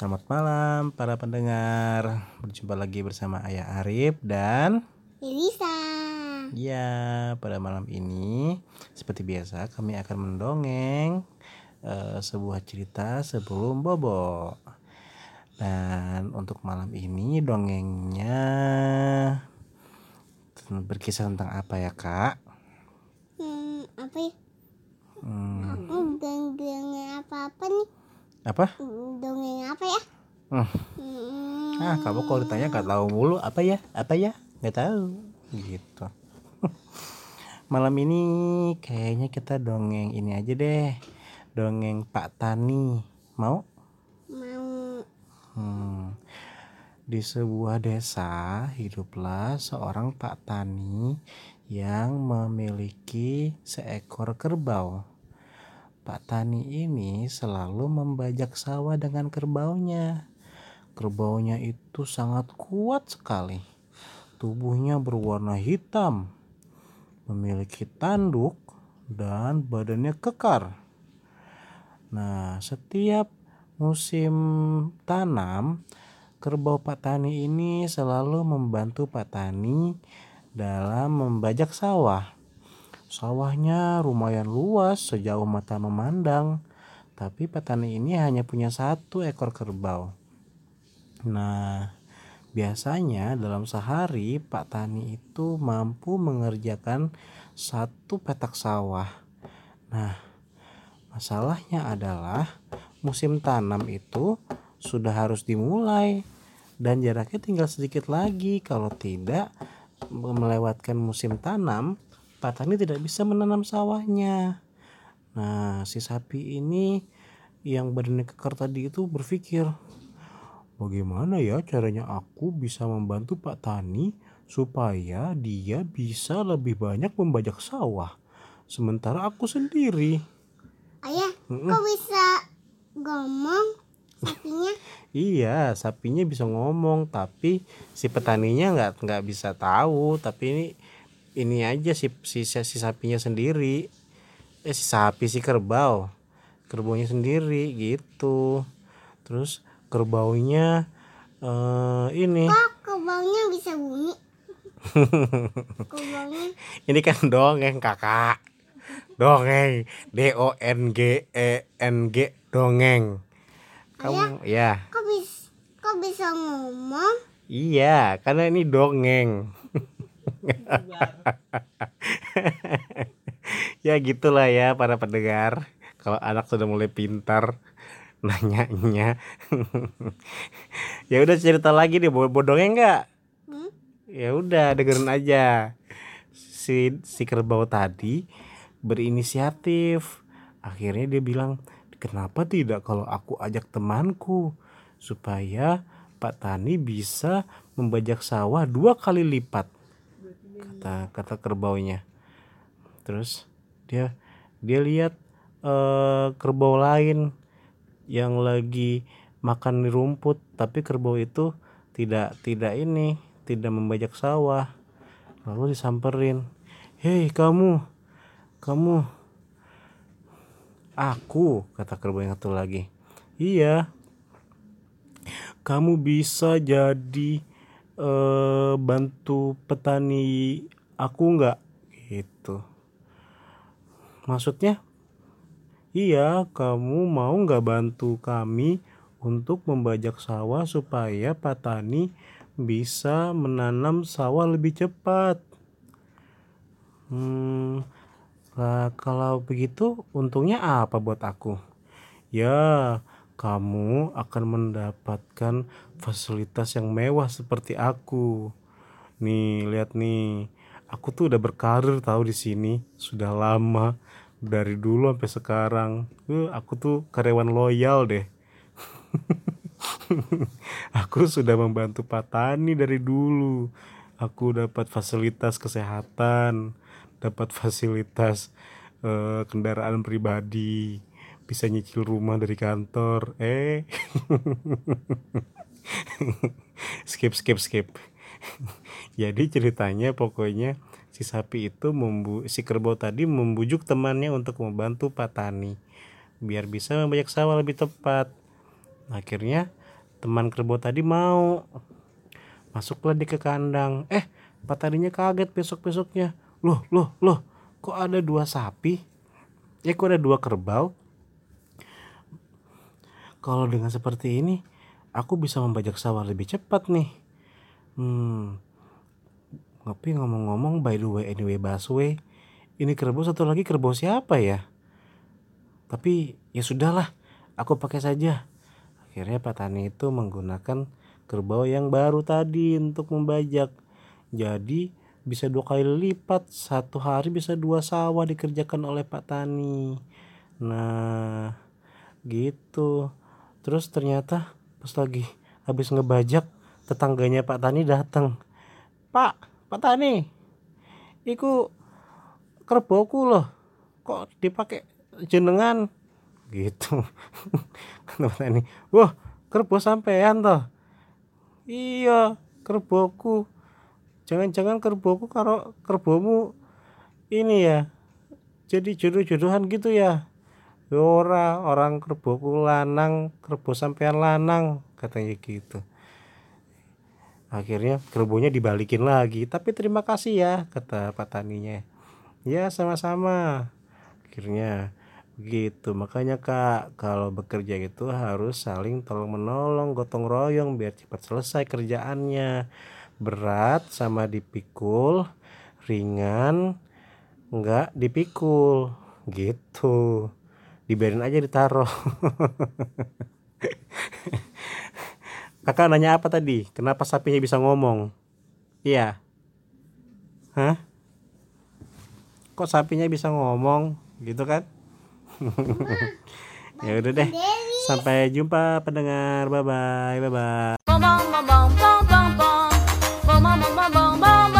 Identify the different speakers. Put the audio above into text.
Speaker 1: Selamat malam para pendengar. Berjumpa lagi bersama Ayah Arif dan
Speaker 2: Elisa.
Speaker 1: ya pada malam ini seperti biasa kami akan mendongeng eh, sebuah cerita sebelum bobo. Dan untuk malam ini dongengnya berkisah tentang apa ya kak?
Speaker 2: Hmm, apa ya?
Speaker 1: Hmm,
Speaker 2: Aku dongeng apa-apa nih?
Speaker 1: apa?
Speaker 2: Hmm, Dongeng apa ya?
Speaker 1: Hmm.
Speaker 2: Hmm,
Speaker 1: Ah kamu kalau ditanya nggak tahu mulu apa ya? Apa ya? Nggak tahu gitu. Malam ini kayaknya kita dongeng ini aja deh. Dongeng Pak Tani. Mau Hmm. Di sebuah desa hiduplah seorang Pak Tani yang memiliki seekor kerbau. Pak Tani ini selalu membajak sawah dengan kerbaunya. Kerbaunya itu sangat kuat sekali. Tubuhnya berwarna hitam, memiliki tanduk, dan badannya kekar. Nah, setiap musim tanam, kerbau Pak Tani ini selalu membantu Pak Tani dalam membajak sawah. Sawahnya lumayan luas sejauh mata memandang, tapi Pak Tani ini hanya punya satu ekor kerbau. Nah, biasanya dalam sehari Pak Tani itu mampu mengerjakan satu petak sawah. Nah, masalahnya adalah musim tanam itu sudah harus dimulai dan jaraknya tinggal sedikit lagi. Kalau tidak melewatkan musim tanam, Pak Tani tidak bisa menanam sawahnya. Nah, si sapi ini yang badannya kekar tadi itu berpikir, bagaimana ya caranya aku bisa membantu Pak Tani supaya dia bisa lebih banyak membajak sawah, sementara aku sendiri.
Speaker 2: ayah, kok bisa ngomong sapinya?
Speaker 1: Iya, sapinya bisa ngomong, tapi si petaninya nggak nggak bisa tahu. Tapi ini ini aja si si, si sapinya sendiri. Eh si sapi si kerbau, kerbaunya sendiri gitu. Terus kerbaunya eh ini,
Speaker 2: Kok kerbaunya bisa bunyi? kerbaunya
Speaker 1: ini kan dongeng kakak, dongeng D O N G E N G dongeng. Kamu ya.
Speaker 2: kok bisa kok bisa ngomong?
Speaker 1: Iya, karena ini dongeng. ya gitulah ya para pendengar. Kalau anak sudah mulai pintar nanyanya. ya udah cerita lagi deh, bo bo dongeng nggak?
Speaker 2: Hmm?
Speaker 1: Ya udah dengerin aja. Si si kerbau tadi berinisiatif. Akhirnya dia bilang, "Kenapa tidak kalau aku ajak temanku supaya Pak Tani bisa membajak sawah dua kali lipat?" Kata kata kerbaunya. Terus dia dia lihat eh, kerbau lain yang lagi makan di rumput, tapi kerbau itu tidak tidak ini, tidak membajak sawah. Lalu disamperin, "Hei kamu, kamu." Aku, kata kerbau yang satu lagi. Iya. Kamu bisa jadi eh, bantu petani aku nggak? Gitu. Maksudnya? Iya, kamu mau nggak bantu kami untuk membajak sawah supaya petani bisa menanam sawah lebih cepat? Hmm, lah, kalau begitu untungnya apa buat aku? Ya, kamu akan mendapatkan fasilitas yang mewah seperti aku. Nih, lihat nih. Aku tuh udah berkarir tahu di sini sudah lama dari dulu sampai sekarang. Eh, aku tuh karyawan loyal deh. aku sudah membantu Pak Tani dari dulu. Aku dapat fasilitas kesehatan, dapat fasilitas eh, kendaraan pribadi, bisa nyicil rumah dari kantor. Eh, skip skip skip. Jadi ceritanya pokoknya si sapi itu membu si kerbau tadi membujuk temannya untuk membantu petani biar bisa membajak sawah lebih tepat. Akhirnya teman kerbau tadi mau masuklah dia ke kandang. Eh, petaninya kaget besok-besoknya. Loh, loh, loh, kok ada dua sapi? Ya kok ada dua kerbau? Kalau dengan seperti ini, aku bisa membajak sawah lebih cepat nih. Hmm, tapi ngomong-ngomong by the way anyway busway, ini kerbau satu lagi kerbau siapa ya? Tapi ya sudahlah, aku pakai saja. Akhirnya petani itu menggunakan kerbau yang baru tadi untuk membajak. Jadi bisa dua kali lipat, satu hari bisa dua sawah dikerjakan oleh Pak Tani. Nah, gitu. Terus ternyata pas lagi habis ngebajak, tetangganya Pak Tani datang. Pak, Pak Tani, iku kerbauku loh, kok dipakai jenengan gitu. Kata Pak wah kerbau sampean toh. Iya, kerbauku. Jangan-jangan kerbauku karo kerbaumu ini ya. Jadi jodoh-jodohan gitu ya. Ya Ora, orang kerbauku lanang, kerbau sampean lanang, katanya gitu. Akhirnya kerbaunya dibalikin lagi, tapi terima kasih ya, kata petaninya. Ya, sama-sama. Akhirnya begitu. Makanya Kak, kalau bekerja itu harus saling tolong menolong, gotong royong biar cepat selesai kerjaannya. Berat sama dipikul, ringan enggak dipikul. Gitu. Dibiarin aja ditaruh. Kakak nanya apa tadi? Kenapa sapinya bisa ngomong? Iya. Hah? Kok sapinya bisa ngomong? Gitu kan? ya udah deh. Sampai jumpa pendengar. Bye bye. Bye bye.
Speaker 3: bom bom bom bom bom